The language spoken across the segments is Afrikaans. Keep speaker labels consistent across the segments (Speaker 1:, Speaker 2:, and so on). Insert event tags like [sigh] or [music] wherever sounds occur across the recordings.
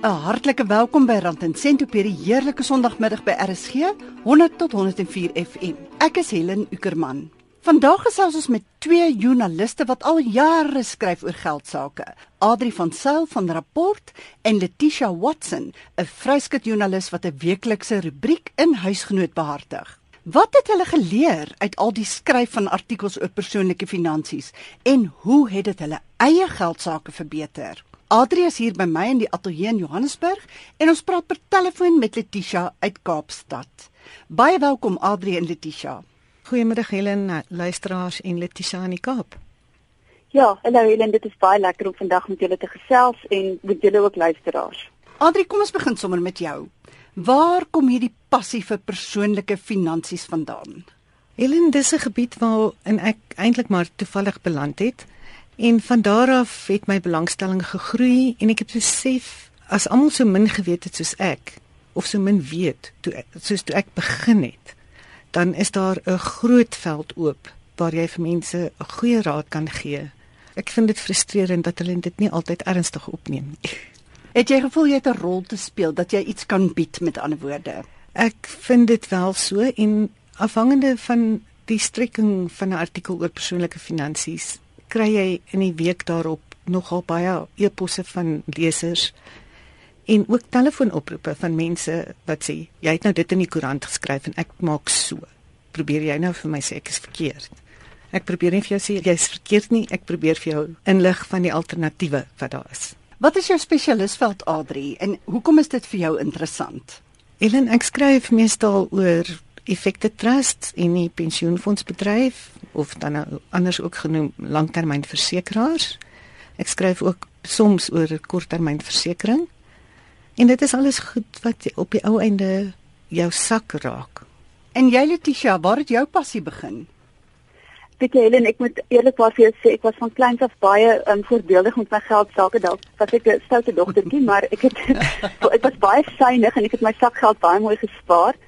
Speaker 1: 'n Hartlike welkom by Rand en Sent op hierdie heerlike Sondagmiddag by RSG 100 tot 104 FM. Ek is Helen Ukerman. Vandag gesels ons met twee joernaliste wat al jare skryf oor geldsaake. Adri van Sail van Rapport en Letitia Watson, 'n vryskut joernalis wat 'n weeklikse rubriek in Huisgenoot behartig. Wat het hulle geleer uit al die skryf van artikels oor persoonlike finansies en hoe het dit hulle eie geldsaake verbeter? Adri is hier by my in die ateljee in Johannesburg en ons praat per telefoon met Letitia uit Kaapstad. Baie welkom Adri en Letitia.
Speaker 2: Goeiemiddag Helen, luisteraars en Letitia in die Kaap.
Speaker 3: Ja, hallo Helen, dit is baie lekker om vandag met julle te gesels en met julle ook luisteraars.
Speaker 1: Adri, kom ons begin sommer met jou. Waar kom hierdie passie vir persoonlike finansies vandaan?
Speaker 2: Helen, dis 'n gebied waar ek eintlik maar toevallig beland het. En van daar af het my belangstelling gegroei en ek het besef as almal so min geweet het soos ek of so min weet toe soos toe ek begin het, dan is daar 'n groot veld oop waar jy vir mense 'n goeie raad kan gee. Ek vind dit frustrerend dat hulle dit nie altyd ernstig opneem nie. [laughs]
Speaker 1: Het jy gevoel jy het 'n rol te speel dat jy iets kan bied met ander woorde?
Speaker 2: Ek vind dit wel so en afhangende van die strekking van 'n artikel oor persoonlike finansies kry jy in die week daarop nogal baie e-posse van lesers en ook telefoonoproepe van mense wat sê jy het nou dit in die koerant geskryf en ek maak so. Probeer jy nou vir my sê ek is verkeerd? Ek probeer nie vir jou sê jy is verkeerd nie, ek probeer vir jou inlig van die alternatiewe wat daar is.
Speaker 1: Wat is jou spesialisveld Adri en hoekom is dit vir jou interessant?
Speaker 2: Ellen, ek skryf meestal oor effekte trusts en die pensioenfondsbedryf of dan nou anders ook genoem langtermynversekeraars. Ek skryf ook soms oor korttermynversekering. En dit is alles goed wat op die ou einde jou sak raak.
Speaker 1: En jy Letitia, waar het jou passie begin?
Speaker 3: Weet jy Helen, ek moet eerlikwaar vir jou sê ek was van kleins af baie um, voorbeeldig met my geld sake dalk was ek 'n stoute dogtertjie, maar ek het [laughs] ek was baie suiwig en ek het my sakgeld baie mooi gespaar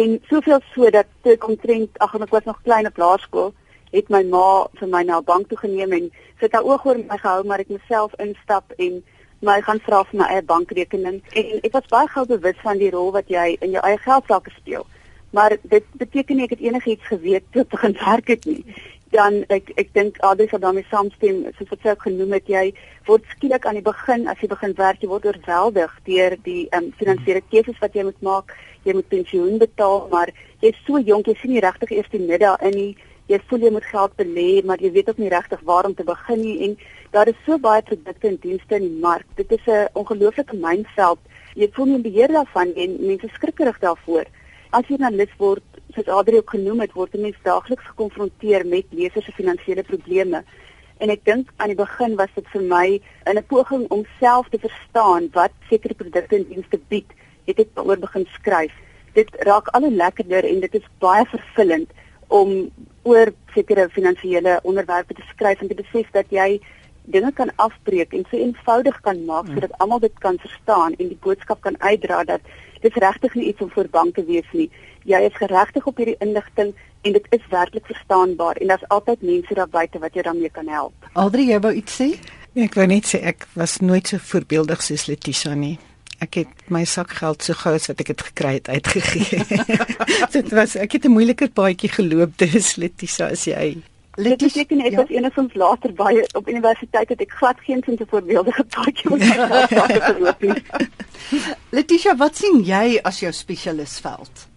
Speaker 3: en soveel so dat ek omtrent ag ek was nog klein op laerskool het my ma vir my na 'n bank toe geneem en sy het haar oog oor my gehou maar ek myself instap en my gaan vra vir my eie bankrekening. En ek was baie gou bewus van die rol wat jy in jou eie geld sake speel. Maar dit beteken nie ek het enigiets geweet toe begin werk het nie. Dan ek ek dink Adri sal daarmee saamstem soos wat ook genoem het jy word skielik aan die begin as jy begin werk jy word oorweldig deur die um, finansiële keuses wat jy moet maak jy moet pensioen betaal, maar jy's so jonk, jy sien nie regtig eers die middag in nie. Jy voel jy moet geld belê, maar jy weet ook nie regtig waar om te begin nie en daar is so baie produkte en dienste in die mark. Dit is 'n ongelooflike mynveld. Jy voel nie beheer daarvan en mense skrikkerig daarvoor. As jy dan lid word, soos Adri ook genoem het, word mense daagliks gekonfronteer met lesers se finansiële probleme. En ek dink aan die begin was dit vir my in 'n poging om self te verstaan wat sekere produkte en dienste bied het ek daaroor begin skryf. Dit raak al hoe lekkerder en dit is baie vervullend om oor sekere finansiële onderwerpe te skryf en te besef dat jy dinge kan afbreek en so eenvoudig kan maak hmm. sodat almal dit kan verstaan en die boodskap kan uitdra dat dit regtig nie iets om voor bang te wees nie. Jy is geregtig op hierdie inligting en dit is werklik verstaanbaar en daar's altyd mense daar buite wat jou daarmee kan help.
Speaker 1: Aldrie, jy wou iets sê?
Speaker 2: Nee, ek wou net sê ek was nooit so voorbeeldig soos Letitia nie ek het my sakgeld so gou as wat ek dit gekry het uitgegee. [laughs] dit was ek het 'n moeiliker paadjie geloop dis Letitia as jy.
Speaker 3: Letitia ken ek ja. was enigstens later by op universiteit het ek glad geen sin te voorbeeldige paadjie met myself [laughs] geloop nie.
Speaker 1: Letitia, wat sien jy as jou spesialisveld?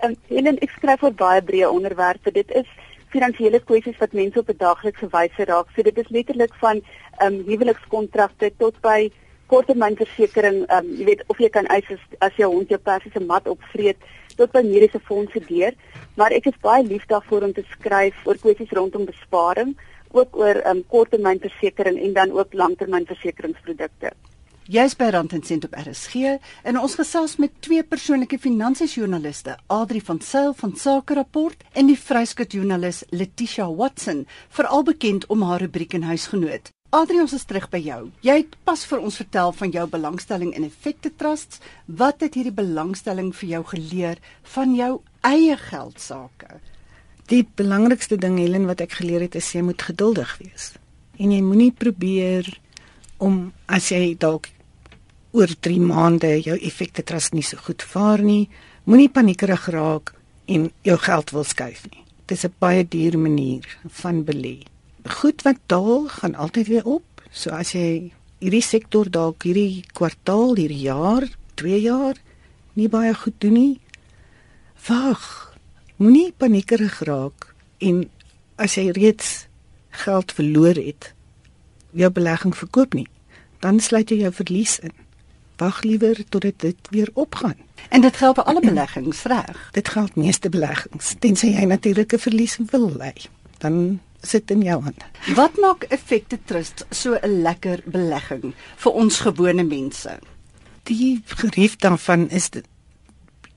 Speaker 3: Ehm um, ek skryf oor baie breë onderwerpe. Dit is finansiële kwessies wat mense op 'n daaglikse wyse raak. So dit is letterlik van ehm um, huwelikskontrakte tot by korttermynversekering, ehm um, jy weet of jy kan eis as, as jou hond jou persiese mat opvreet tot by mediese fondse deur, maar ek is baie lief daarvoor om te skryf oor kwessies rondom besparing, ook oor ehm um, korttermynversekering en dan ook langtermynversekeringsprodukte.
Speaker 1: Jy's by Rand en Sent op RSG en ons gesels met twee persoonlike finansiesjoernaliste, Adri van Sail van Sake Rapport en die vryskut joernalis Letitia Watson, veral bekend om haar rubriek in Huisgenoot. Adri, ons is terug by jou. Jy het pas vir ons vertel van jou belangstelling in effekte trusts. Wat het hierdie belangstelling vir jou geleer van jou eie geld sake?
Speaker 2: Die belangrikste ding Helen wat ek geleer het is jy moet geduldig wees. En jy moenie probeer om as jy dalk oor 3 maande jou effekte trust nie so goed vaar nie, moenie paniekerig raak en jou geld wil skuif nie. Dit is 'n baie duur manier van belê. Goed wat daal gaan altyd weer op. So as jy hierdie sektor dalk hierdie kwartaal, hierdie jaar, 2 jaar nie baie goed doen nie, wag. Moenie paniekerig raak en as jy reeds geld verloor het, jou belegging verkoop nie, dan sluit jy jou verlies in. Wag liewer totdat dit weer opgaan.
Speaker 1: En dit geld vir alle beleggings, reg?
Speaker 2: Dit geld meeste beleggings, tensy jy natuurlike verlies wil lê. Dan sit in jou hand.
Speaker 1: Wat maak effekte trust so 'n lekker belegging vir ons gewone mense?
Speaker 2: Die gerief daarvan is dit,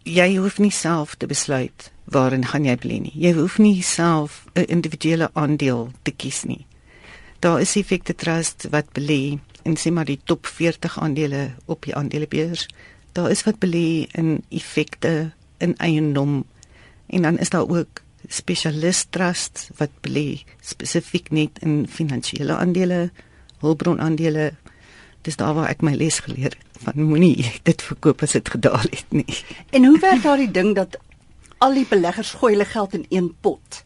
Speaker 2: jy hoef nie self te besluit waarin gaan jy belê nie. Jy hoef nie self 'n individuele aandeel te kies nie. Daar is effekte trust wat belê en sê maar die top 40 aandele op die aandelebeurs. Daar is wat belê in effekte in eiendom en dan is daar ook spesialist trust wat belê spesifiek net in finansiële aandele, hulpbron aandele. Dis daar waar ek my les geleer het van moenie dit verkoop as dit gedaal het nie.
Speaker 1: En hoe werk daardie ding dat al die beleggers gooi hulle geld in een pot?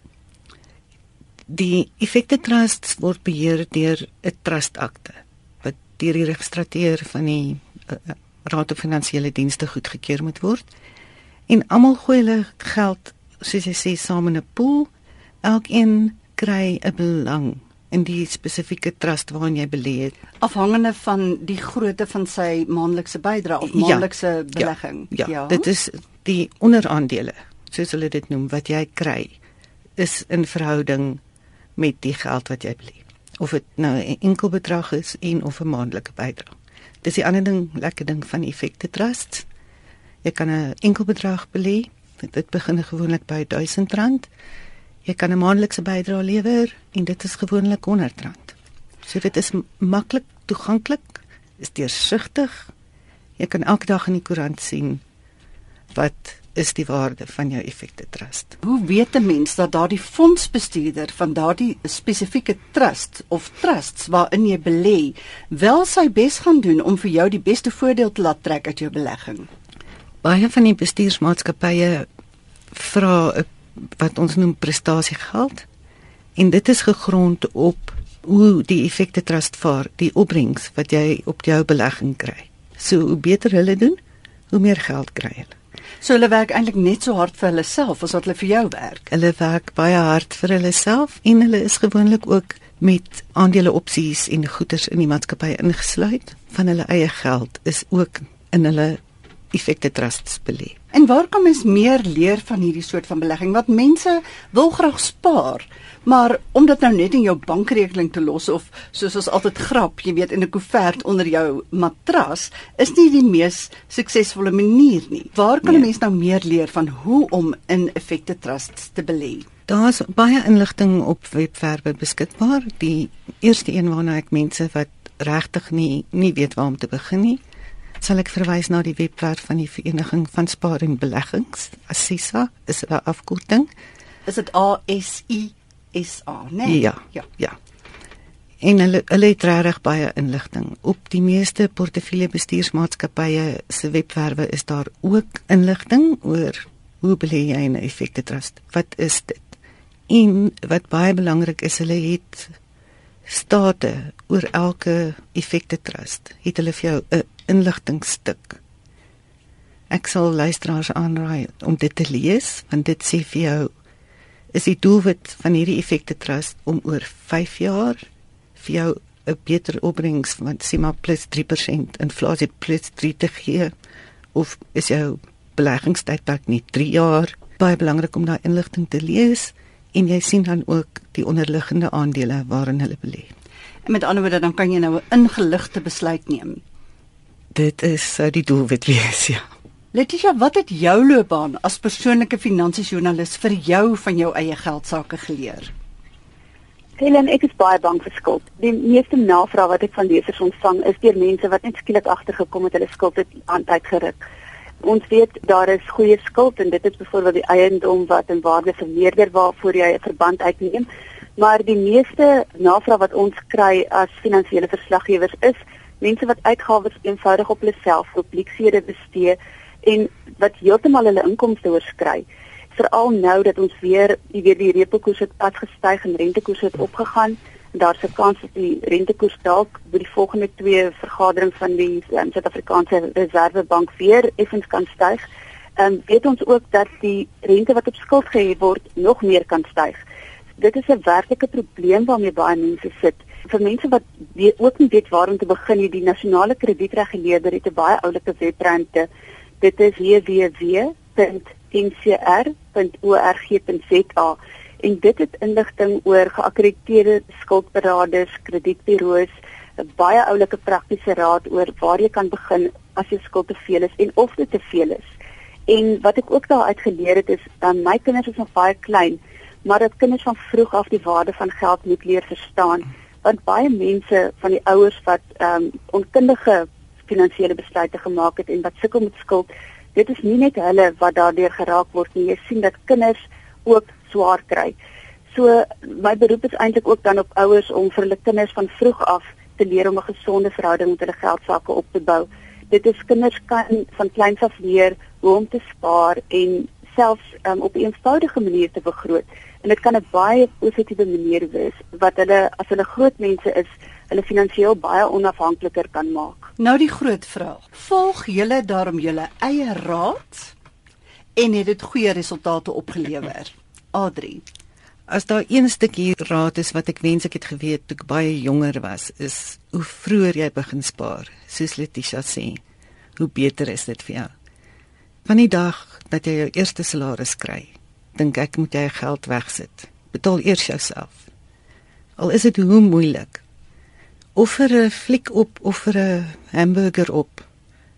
Speaker 2: Die effekte trusts word beheer deur 'n trustakte wat deur die registreer van die uh, Raad van Finansiële Dienste goedgekeur moet word. En almal gooi hulle geld, soos jy sê, saam in 'n pool. Elkeen kry 'n belang in die spesifieke trust waarin jy belê het,
Speaker 1: afhangende van die grootte van sy maandelikse bydrae of maandelikse ja, belegging.
Speaker 2: Ja, ja, ja, dit is die onderaandele, soos hulle dit noem, wat jy kry is in verhouding met die geld wat jy belê. Of dit nou 'n enkel bedrag is en of 'n maandelike bydrae. Dis die ander ding, lekker ding van effekte trusts. Jy kan 'n enkel bedrag belê. Dit begin gewoonlik by R1000. Jy kan 'n maandelikse bydrae lewer en dit is gewoonlik R100. So dit is maklik toeganklik, is deursigtig. Jy kan elke dag in die koerant sien wat is die waarde van jou effekte trust.
Speaker 1: Hoe weet 'n mens dat daardie fondsbestuurder van daardie spesifieke trust of trusts waarin jy belê, wel sy bes gaan doen om vir jou die beste voordeel te laat trek uit jou belegging?
Speaker 2: Baie van die bestuursmaatskappye vra 'n wat ons noem prestasiegeld en dit is gegrond op hoe die effekte trust vaar, die opbrengs wat jy op jou belegging kry. So hoe beter hulle doen, hoe meer geld kry hulle.
Speaker 1: So hulle werk eintlik net so hard vir hulle self as wat hulle vir jou werk.
Speaker 2: Hulle werk baie hard vir hulle self en hulle is gewoonlik ook met aandele opsies en goederes in die maatskappy ingesluit van hulle eie geld is ook in hulle effekte trusts belê.
Speaker 1: En waar kan mens meer leer van hierdie soort van belegging wat mense wil graag spaar, maar om dit nou net in jou bankrekening te los of soos ons altyd grap, jy weet in 'n koevert onder jou matras, is nie die mees suksesvolle manier nie. Waar kan nee. 'n mens nou meer leer van hoe om in effekte trusts te belê?
Speaker 2: Daar's baie inligting op webwerwe beskikbaar. Die eerste een waarna ek mense wat regtig nie nie weet waar om te begin nie, sal ek verwys na die webwerf van die Vereniging van Spaar en Beleggings, ASISA, is 'n afkorting.
Speaker 1: Is dit A S I S A, nee?
Speaker 2: Ja. Ja. Ja. En hulle hulle het regtig baie inligting. Op die meeste portefeulje bestuursmaatskappye se webwerwe is daar ook inligting oor hoe belê jy in 'n effekte trust? Wat is dit? En wat baie belangrik is, hulle het state oor elke effekte trust. Het hulle vir jou 'n inligtingstuk. Ek sal luisteraars aanraai om dit te lees want dit sê vir jou is die doelwit van hierdie effekte trust om oor 5 jaar vir jou 'n beter opbrengs van sê maar plus 3% inflasie plus 3 te gee of is jou beleggingstydperk nie 3 jaar baie belangrik om daai inligting te lees en jy sien dan ook die onderliggende aandele waarin hulle belê.
Speaker 1: Met ander woorde dan kan jy nou 'n ingeligte besluit neem
Speaker 2: dit is sou die doelwit wees, ja.
Speaker 1: Letitia, wat het jou loopbaan as persoonlike finansiesjoernalis vir jou van jou eie geld sake geleer?
Speaker 3: Helen, ek is baie bang vir skuld. Die meeste navrae wat ek van lesers ontvang is deur mense wat net skielik agtergekom het hulle skuld het aan tyd geruk. Ons weet daar is goeie skuld en dit is byvoorbeeld die eiendom wat in waarde vermeerder waarvoor jy 'n verband uitneem, maar die meeste navrae wat ons kry as finansiële verslaggewers is mense wat uitgawes eenvoudig op hulle self op leksede bestee en wat heeltemal hulle inkomste oorskry. Veral nou dat ons weer, jy weet die repo koers het pas gestyg en rentekoers het opgegaan daar's 'n kans dat die rentekoers dalk by die volgende twee vergaderings van die um, Suid-Afrikaanse Reservebank weer effens kan styg. Ehm um, weet ons ook dat die rente wat op skuld gehef word nog meer kan styg. Dit is 'n werklike probleem waarmee baie mense sit. Vir mense wat weet, ook nie weet waar om te begin nie, die nasionale kredietreguleerder het 'n baie oulike webwerf. Dit is www.ncr.org.za en dit het inligting oor geakkrediteerde skuldberaders, kredietburo's, 'n baie oulike praktiese raad oor waar jy kan begin as jou skuld te veel is en of dit te veel is. En wat ek ook daar uit geleer het is dan my kinders is nog baie klein, maar dat kinders van vroeg af die waarde van geld moet leer verstaan, want baie mense van die ouers wat ehm um, onkundige finansiële besluite gemaak het en wat sukkel met skuld, dit is nie net hulle wat daardeur geraak word nie. Jy sien dat kinders ook swaar kry. So my beroep is eintlik ook dan op ouers om vir hulle kinders van vroeg af te leer om 'n gesonde verhouding met hulle geldsaake op te bou. Dit is kinders kan van kleins af leer hoe om te spaar en selfs um, op 'n eenvoudige manier te begroot. En dit kan 'n baie positiewe manier wees wat hulle as hulle groot mense is, hulle finansiëel baie onafhankliker kan maak.
Speaker 1: Nou die groot vraag. Volg julle daarom julle eie raad en het dit goeie resultate opgelewer? Adri.
Speaker 2: As daar een stukkie raad is wat ek wens ek het geweet toe ek baie jonger was, is hoe vroeër jy begin spaar, soos Letitia sê, hoe beter is dit vir jou. Van die dag dat jy jou eerste salaris kry, dink ek moet jy geld wegsit. Betaal eers jouself. Al is dit hoe moeilik. Offer 'n fliek op, offer 'n hamburger op,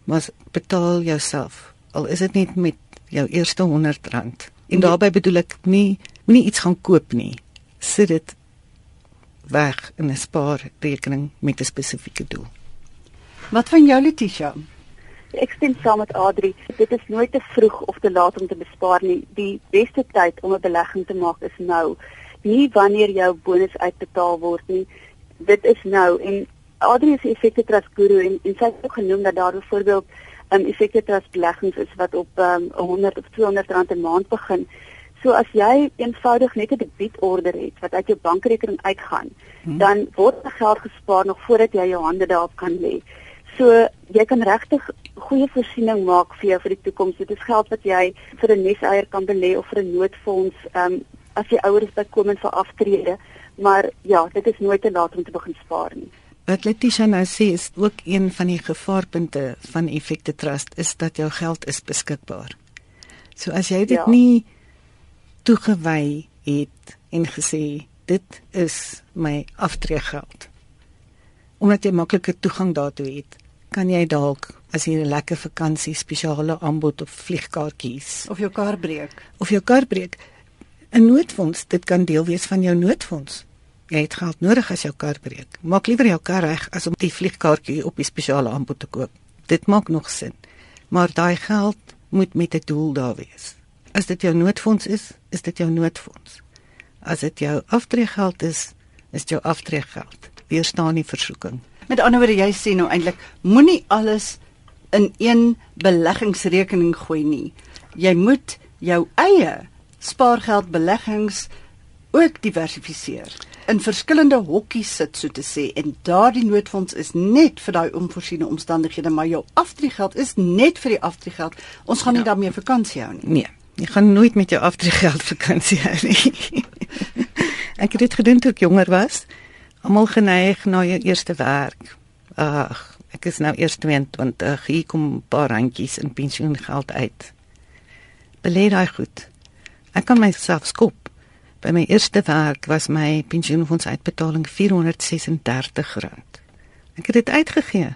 Speaker 2: maar betaal jouself. Al is dit net met jou eerste 100 rand. En daarbey bedoel ek nie moenie iets gaan koop nie. Sit dit weg in 'n spaarrekening met 'n spesifieke doel.
Speaker 1: Wat van jou Letitia?
Speaker 3: Ek stem saam met Adri. Dit is nooit te vroeg of te laat om te bespaar nie. Die beste tyd om 'n belegging te maak is nou. Nie wanneer jou bonus uitbetaal word nie. Dit is nou en Adri is 'n effekte trust guru en, en sy het ook genoem dat daar byvoorbeeld um, effekte trust beleggings is wat op um, 100 of 200 rand 'n maand begin. So as jy eenvoudig net 'n debietorder het wat uit jou bankrekening uitgaan, hmm. dan word die geld gespaar nog voordat jy jou hande daarop kan lê. So jy kan regtig goeie voorsiening maak vir jou vir die toekoms. Dit is geld wat jy vir 'n neseier kan belê of vir 'n noodfonds, ehm um, as jy ouer is bykomend vir aftrede, maar ja, dit is nooit te laat om te begin spaar nie.
Speaker 2: Wat Letitia nou sê is ook een van die gevaarpunte van Effekte Trust is dat jou geld is beskikbaar. So as jy dit ja. nie toegewy het en gesê dit is my aftreegeld. Omdat jy maklike toegang daartoe het, kan jy dalk as jy 'n lekker vakansie spesiale aanbod op vliegkaartjies
Speaker 1: of jou kar breek
Speaker 2: of jou kar breek 'n noodfonds, dit kan deel wees van jou noodfonds. Jy het geld nodig as jou kar breek. Maak liewer jou kar reg as om die vliegkaartjie op die spesiale aanbod te koop. Dit maak nog sin. Maar daai geld moet met 'n doel daar wees. As dit jou noodfonds is, is dit jou noodfonds. As dit jou aftreegeld is, is dit jou aftreegeld. Weerstaan nie versoeking.
Speaker 1: Met ander woorde, jy sê nou eintlik moenie alles in een beleggingsrekening gooi nie. Jy moet jou eie spaargeld beleggings ook diversifiseer in verskillende hokkies sit so te sê en daardie noodfonds is net vir daai onvoorsiene omstandighede maar jou aftreegeld is net vir die aftreegeld. Ons gaan ja. nie daarmee vakansie hou nie.
Speaker 2: Nee, jy gaan nooit met jou aftreegeld [laughs] vakansie hou nie. [laughs] ek het dit gedoen toe ek jonger was. Almal geneig na jou eerste werk. Ag, ek is nou eers 22, hier kom 'n paar randjies in pensioengeld uit. Belê daai goed. Ek kan myself skop By my eerste werk was my pensioenfonds uitbetaling R436. Ek het dit uitgegee.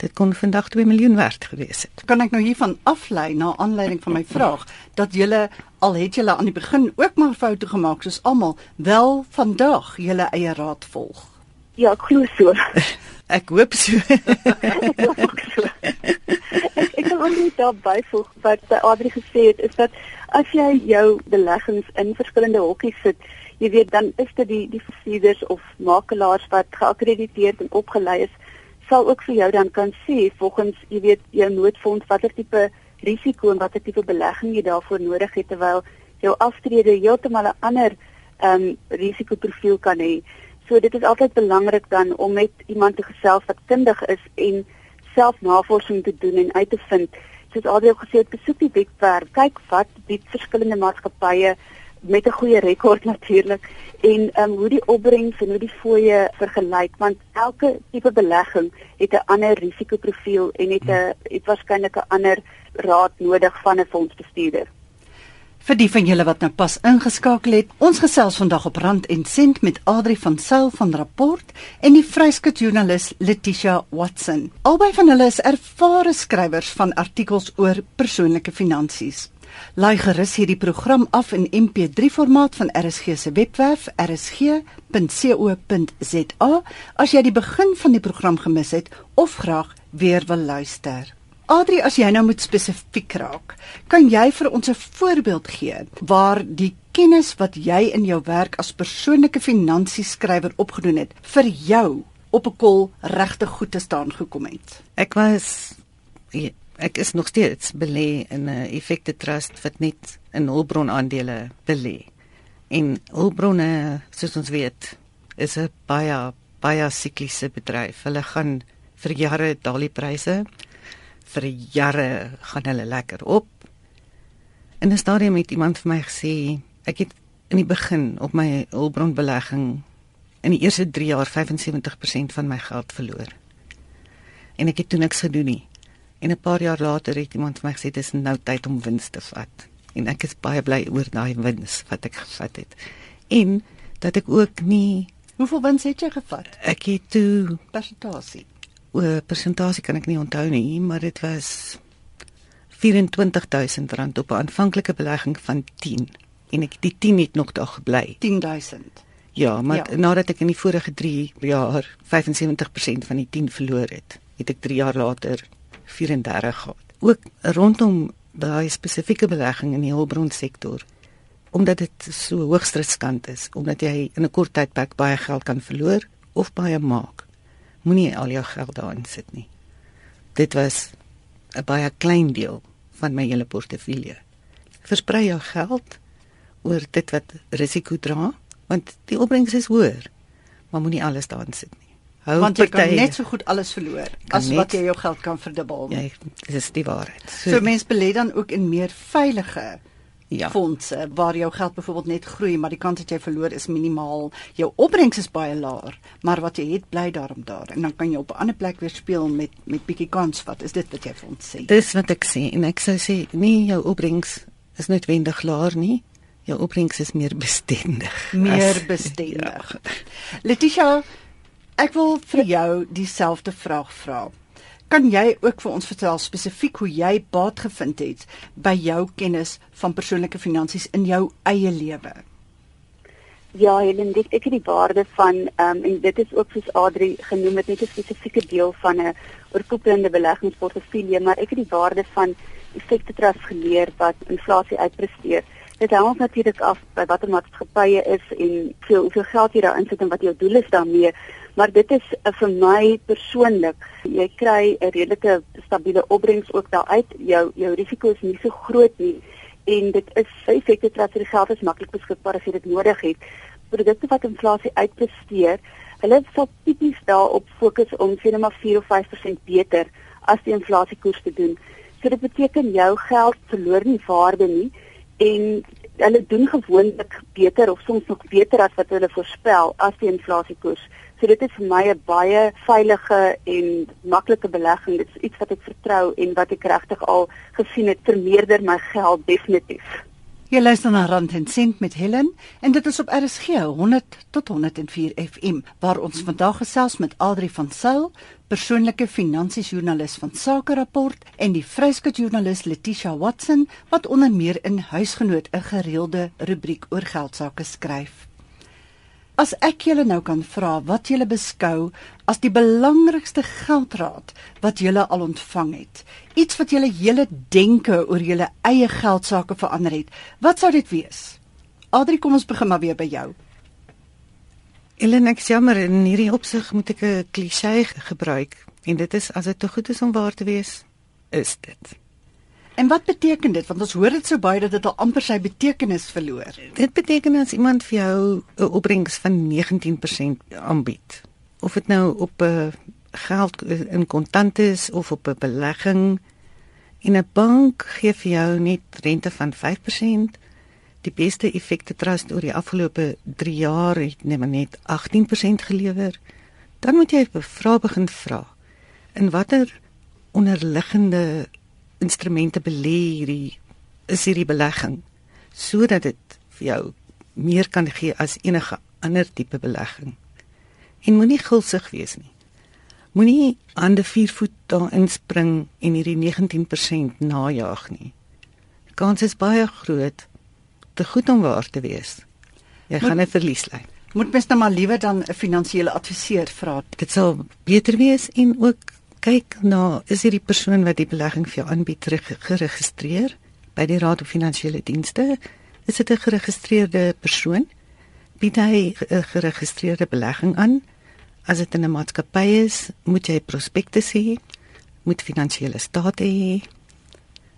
Speaker 2: Dit kon vandag 2 miljoen werd gewees het.
Speaker 1: Kan ek nou hiervan aflei na aanleiding van my vraag dat julle al het julle aan die begin ook maar foute gemaak soos almal wel vandag julle eie raad volg.
Speaker 3: Ja, ek glo so. [laughs] [laughs]
Speaker 2: ek hoop so.
Speaker 3: ek kan ook net daarby voeg wat Adri gesê het is dat as jy jou beleggings in verskillende hokkies sit, jy weet dan is dit die die verhuurders of makelaars wat geakkrediteer en opgelei is sal ook vir jou dan kan sê volgens jy weet jou noodfonds watter tipe risiko en watter tipe belegging jy daarvoor nodig het terwyl jou aftrede heeltemal 'n ander ehm um, risikoprofiel kan hê. So dit is altyd belangrik dan om met iemand te gesels wat kundig is en self navorsing te doen en uit te vind. Soos Adriel gesê het, besoek die webwerf, kyk wat bied verskillende maatskappye met 'n goeie rekord natuurlik en um, hoe die opbrengs en hoe die fooie vergelyk want elke tipe belegging het 'n ander risikoprofiel en het 'n het waarskynlik 'n ander raad nodig van 'n fondsbestuurder.
Speaker 1: Vir die van julle wat nou pas ingeskakel het, ons gesels vandag op Rand en Sent met Adri van Sail van Rapport en die vryskut joernalis Letitia Watson. Albei van hulle is ervare skrywers van artikels oor persoonlike finansies. Laai gerus hierdie program af in MP3 formaat van RSG se webwerf rsg.co.za as jy die begin van die program gemis het of graag weer wil luister. Adri, as jy nou moet spesifiek raak, kan jy vir ons 'n voorbeeld gee waar die kennis wat jy in jou werk as persoonlike finansieskrywer opgedoen het vir jou op 'n kol regtig goed te staan gekom het?
Speaker 2: Ek was ek is nog steeds belê in 'n effekte trust wat net in hulpbron aandele belê. En hulpbronne, soos ons weet, is 'n baie baie sikliese bedryf. Hulle gaan vir jare daal die pryse vir jare gaan hulle lekker op. In 'n stadium het iemand vir my gesê, ek het in die begin op my hulpbronbelegging in die eerste 3 jaar 75% van my geld verloor. En ek het toe niks gedoen nie. En 'n paar jaar later het iemand vir my gesê dis nou tyd om wins te vat. En ek is baie bly oor daai wins wat ek gevat het. En dat ek ook nie
Speaker 1: Hoeveel wins het jy gevat?
Speaker 2: Ek het toe
Speaker 1: persentasie
Speaker 2: o persentasie kan ek nie onthou nie, maar dit was R24000 op 'n aanvanklike belegging van 10 en ek die 10 het nog daar gebly.
Speaker 1: 10000.
Speaker 2: Ja, maar ja. nadat ek in die vorige 3 jaar 75% van die 10 verloor het, het ek 3 jaar later 34 gehad. Ook rondom daai spesifieke belegging in die hulpbronsektor omdat dit so hoogs riskant is, omdat jy in 'n kort tydperk baie geld kan verloor of baie maak moenie al jou geld daarin sit nie. Dit was 'n baie klein deel van my hele portefeulje. Versprei jou geld oor dit wat risiko dra, want die opbrengs is hoër, maar moenie alles daarin sit nie.
Speaker 1: Hou want jy partij, kan net so goed alles verloor as net, wat jy jou geld kan verdubbel.
Speaker 2: Ja, dis die waarheid.
Speaker 1: So, so mense belê dan ook in meer veilige ja. fondse waar jou geld byvoorbeeld net groei maar die kans dat jy verloor is minimaal. Jou opbrengs is baie laer, maar wat jy het bly daarom daar en dan kan jy op 'n ander plek weer speel met met bietjie kans wat is dit wat jy vir ons sê?
Speaker 2: Dis wat ek sê en ek sou sê nee jou opbrengs is noodwendig laer nie. Jou opbrengs is meer bestendig.
Speaker 1: Meer as, bestendig. [laughs] Ja. Letitia, ek wil vir jou dieselfde vraag vra. Kan jy ook vir ons vertel spesifiek hoe jy baat gevind het by jou kennis van persoonlike finansies in jou eie lewe?
Speaker 3: Ja, Helen, dit ek het die waarde van ehm um, en dit is ook soos Adri genoem het net 'n spesifieke deel van 'n oorkoepelende beleggingsportefeulje, maar ek het die waarde van effekte trust geleer wat inflasie uitpresteer. Dit hang natuurlik af by watter maatskappye is en veel hoeveel geld jy daarin sit en wat jou doel is daarmee maar dit is uh, vir my persoonlik jy kry 'n redelike stabiele opbrengs ook daar uit. Jou jou risiko is nie so groot nie. En dit is effekte dat vir die geld is maklik beskikbaar as jy dit nodig het. Produkte wat inflasie uitpresteer hulle sal tipies daarop fokus om maar 4 of 5% beter as die inflasiekoers te doen. So dit beteken jou geld verloor nie waarde nie en hulle doen gewoonlik beter of soms nog beter as wat hulle voorspel as die inflasiekoers So dit is vir my 'n baie veilige en maklike belegging. Dit is iets wat ek vertrou en wat ek regtig al gesien het vermeerder my geld definitief.
Speaker 1: Jy luister na Rand en Sent met Helen en dit is op RSG 100 tot 104 FM waar ons vandag gesels met Adri van Sail, persoonlike finansies joernalis van Sake Rapport en die vryskut joernalis Letitia Watson wat onder meer in Huisgenoot 'n gereelde rubriek oor geld sake skryf. As ek julle nou kan vra wat julle beskou as die belangrikste geldraad wat julle al ontvang het, iets wat julle hele denke oor julle eie geld sake verander het, wat sou dit wees? Adri, kom ons begin maar weer by jou.
Speaker 2: Ellen, ek jammer in hierdie opsig moet ek 'n klise gebruik. En dit is as dit te goed is om waar te wees, is dit.
Speaker 1: En wat beteken dit? Want ons hoor dit so baie dat dit al amper sy betekenis verloor.
Speaker 2: Dit beteken as iemand vir jou 'n opbrengs van 19% aanbied, of dit nou op 'n geld in kontant is of op 'n belegging en 'n bank gee vir jou net rente van 5%, die beste effekte trust oor die afgelope 3 jaar het net 18% gelewer, dan moet jy 'n vraag begin vra. In watter onderliggende instrumente belê hierdie is hierdie belegging sodat dit vir jou meer kan gee as enige ander tipe belegging. En moenie gulsig wees nie. Moenie die vier voet daar inspring en hierdie 19% najag nie. Die kans is baie groot te goed om waar te wees. Jy gaan 'n verlies ly.
Speaker 1: Moet mens nou maar liewer dan 'n finansiële adviseur vra.
Speaker 2: Dit sal beter wees en ook kyk na is hierdie persoon wat die belegging vir jou aanbied geregistreer by die Raad van Finansiële Dienste? Is dit 'n geregistreerde persoon? Bied hy 'n geregistreerde belegging aan? As dit 'n maatskappy is, moet jy prospektus hê, moet finansiële state hê.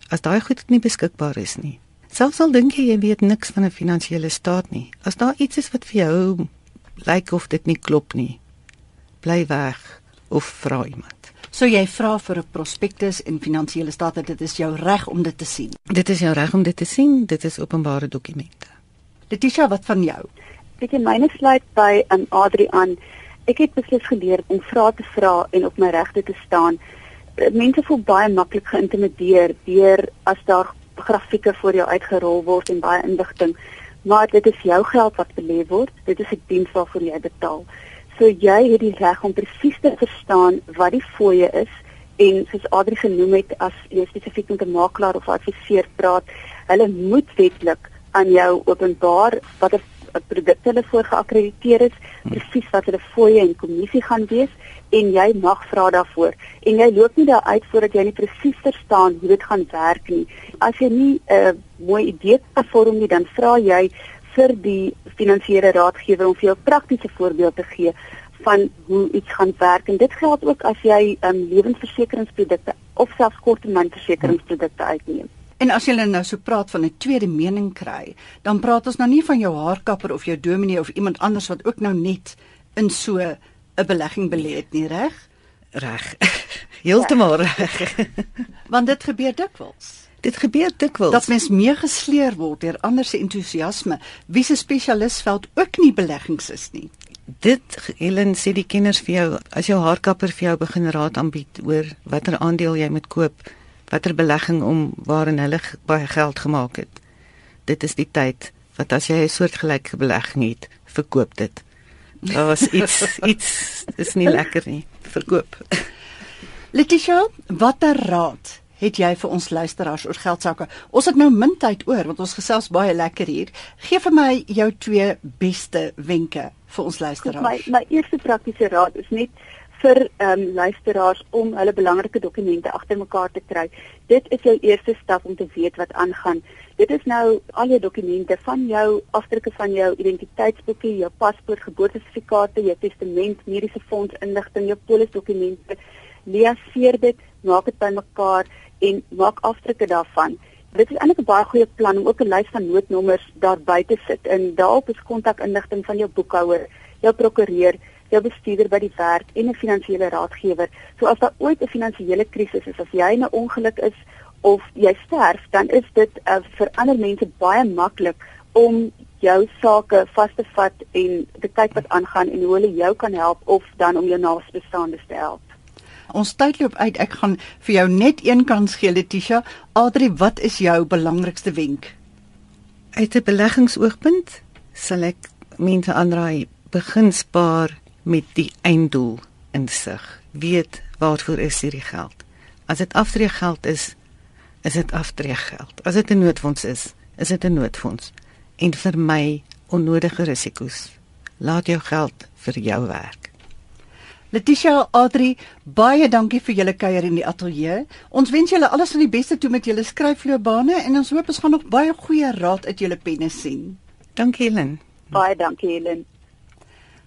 Speaker 2: As daai goed nie beskikbaar is nie. Selfs al dink jy jy weet niks van 'n finansiële staat nie, as daar iets is wat vir jou lyk of dit nie klop nie, bly weg of vra iemand.
Speaker 1: So jy vra vir 'n prospektus en finansiële state, dit is jou reg om dit te sien.
Speaker 2: Dit is jou reg om dit te sien, dit is openbare dokumente.
Speaker 1: Letitia, wat van jou?
Speaker 3: Ek het myne sluit by 'n um, Adri aan. Ek het beslis geleer om vrae te vra en op my regte te staan. Eh, mense voel baie maklik geïntimideer deur as daar grafieke voor jou uitgerol word en baie inligting, maar dit is jou geld wat belê word. Dit is 'n diens waarvoor jy betaal. So jy het die reg om presies te verstaan wat die fooie is en soos Adri genoem het as jy spesifiek met 'n makelaar of adviseur praat, hulle moet wetlik aan jou openbaar watter produkte hulle voor geakkrediteer is, presies wat hulle fooie en kommissie gaan wees en jy mag vra daarvoor. En jy loop nie daar uit voordat jy nie presies verstaan hoe dit gaan werk nie. As jy nie 'n uh, mooi idee het vorm nie, dan vra jy vir die finansiële raadgewer om vir jou praktiese voorbeelde te gee van hoe iets gaan werk en dit geld ook as jy um, lewensversekeringsprodukte of selfs korttermynversekeringsprodukte uitneem.
Speaker 1: En as jy nou so praat van 'n tweede mening kry, dan praat ons nou nie van jou haarkapper of jou dominee of iemand anders wat ook nou net in so 'n belegging belê het nie, reg?
Speaker 2: Reg. [laughs] Heeltemal ja. reg. [laughs]
Speaker 1: Want dit gebeur dikwels.
Speaker 2: Dit gebeur dikwels
Speaker 1: dat mens meegesleer word deur ander se entoesiasme, wie se spesialisveld ook nie beleggings is nie.
Speaker 2: Dit Helen sê die kenners vir jou as jou haarkapper vir jou begin raad aanbied oor watter aandeel jy moet koop, watter belegging om waarin hulle baie geld gemaak het. Dit is die tyd wat as jy 'n soortgelyke belegging het, verkoop dit. Daar was iets [laughs] iets is nie lekker nie. Verkoop.
Speaker 1: Letitia, watter raad het jy vir ons luisteraars oor geld sake? Ons het nou min tyd oor want ons gesels baie lekker hier. Geef vir my jou twee beste wenke vir ons luisteraars.
Speaker 3: My my eerste praktiese raad is net vir ehm um, luisteraars om hulle belangrike dokumente agter mekaar te kry. Dit is jou eerste stap om te weet wat aangaan. Dit is nou al jou dokumente van jou afdrukke van jou identiteitsboekie, jou paspoort, geboortesertifikate, jou testament, mediese fonds inligting, jou polisdokumente. Leaseer dit, maak dit bymekaar en maak afdrukke daarvan. Dit is eintlik 'n baie goeie plan om ook 'n lys van noodnommers daar by te sit en daarop is kontakinligting van jou boekhouer, jou prokureur, jou bestuurder by die werk en 'n finansiële raadgewer. So as daar ooit 'n finansiële krisis is, as jy in 'n ongeluk is of jy sterf, dan is dit uh, vir ander mense baie maklik om jou sake vas te vat en te kyk wat aangaan en hoe hulle jou kan help of dan om jou naasbestaandes te help.
Speaker 1: Ons tyd loop uit. Ek gaan vir jou net een kans gee, Letitia. Adri, wat is jou belangrikste wenk?
Speaker 2: Uit 'n beleggingsoogpunt sal ek mense aanraai begin spaar met die einddoel in sig. Weet waarvoor is hierdie geld? As dit aftreegeld is, is dit aftreegeld. As dit 'n noodfonds is, is dit 'n noodfonds. En vir my onnodige risiko's. Laat jou geld vir jou werk.
Speaker 1: Letitia Adri, baie dankie vir julle kuier in die ateljee. Ons wens julle alles van die beste toe met julle skryfloopbane en ons hoop ons gaan nog baie goeie raad uit julle penne sien.
Speaker 2: Dankie Helen.
Speaker 3: Baie dankie Helen.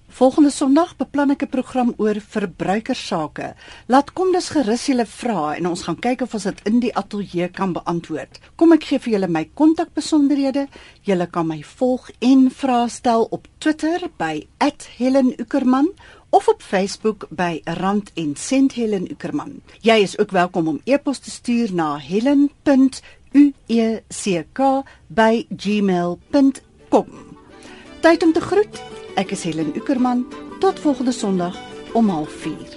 Speaker 1: Volgende Sondag beplan ek 'n program oor verbruikersake. Laat kom dus gerus julle vrae en ons gaan kyk of ons dit in die ateljee kan beantwoord. Kom ek gee vir julle my kontakbesonderhede. Julle kan my volg en vrae stel op Twitter by @HelenUckerman of op Facebook by Rand en Sent Helen Uckerman. Jy is ook welkom om e-pos te stuur na helen.ueck@gmail.com. Tyd om te groet. Ek is Helen Uckerman. Tot volgende Sondag om 04:30.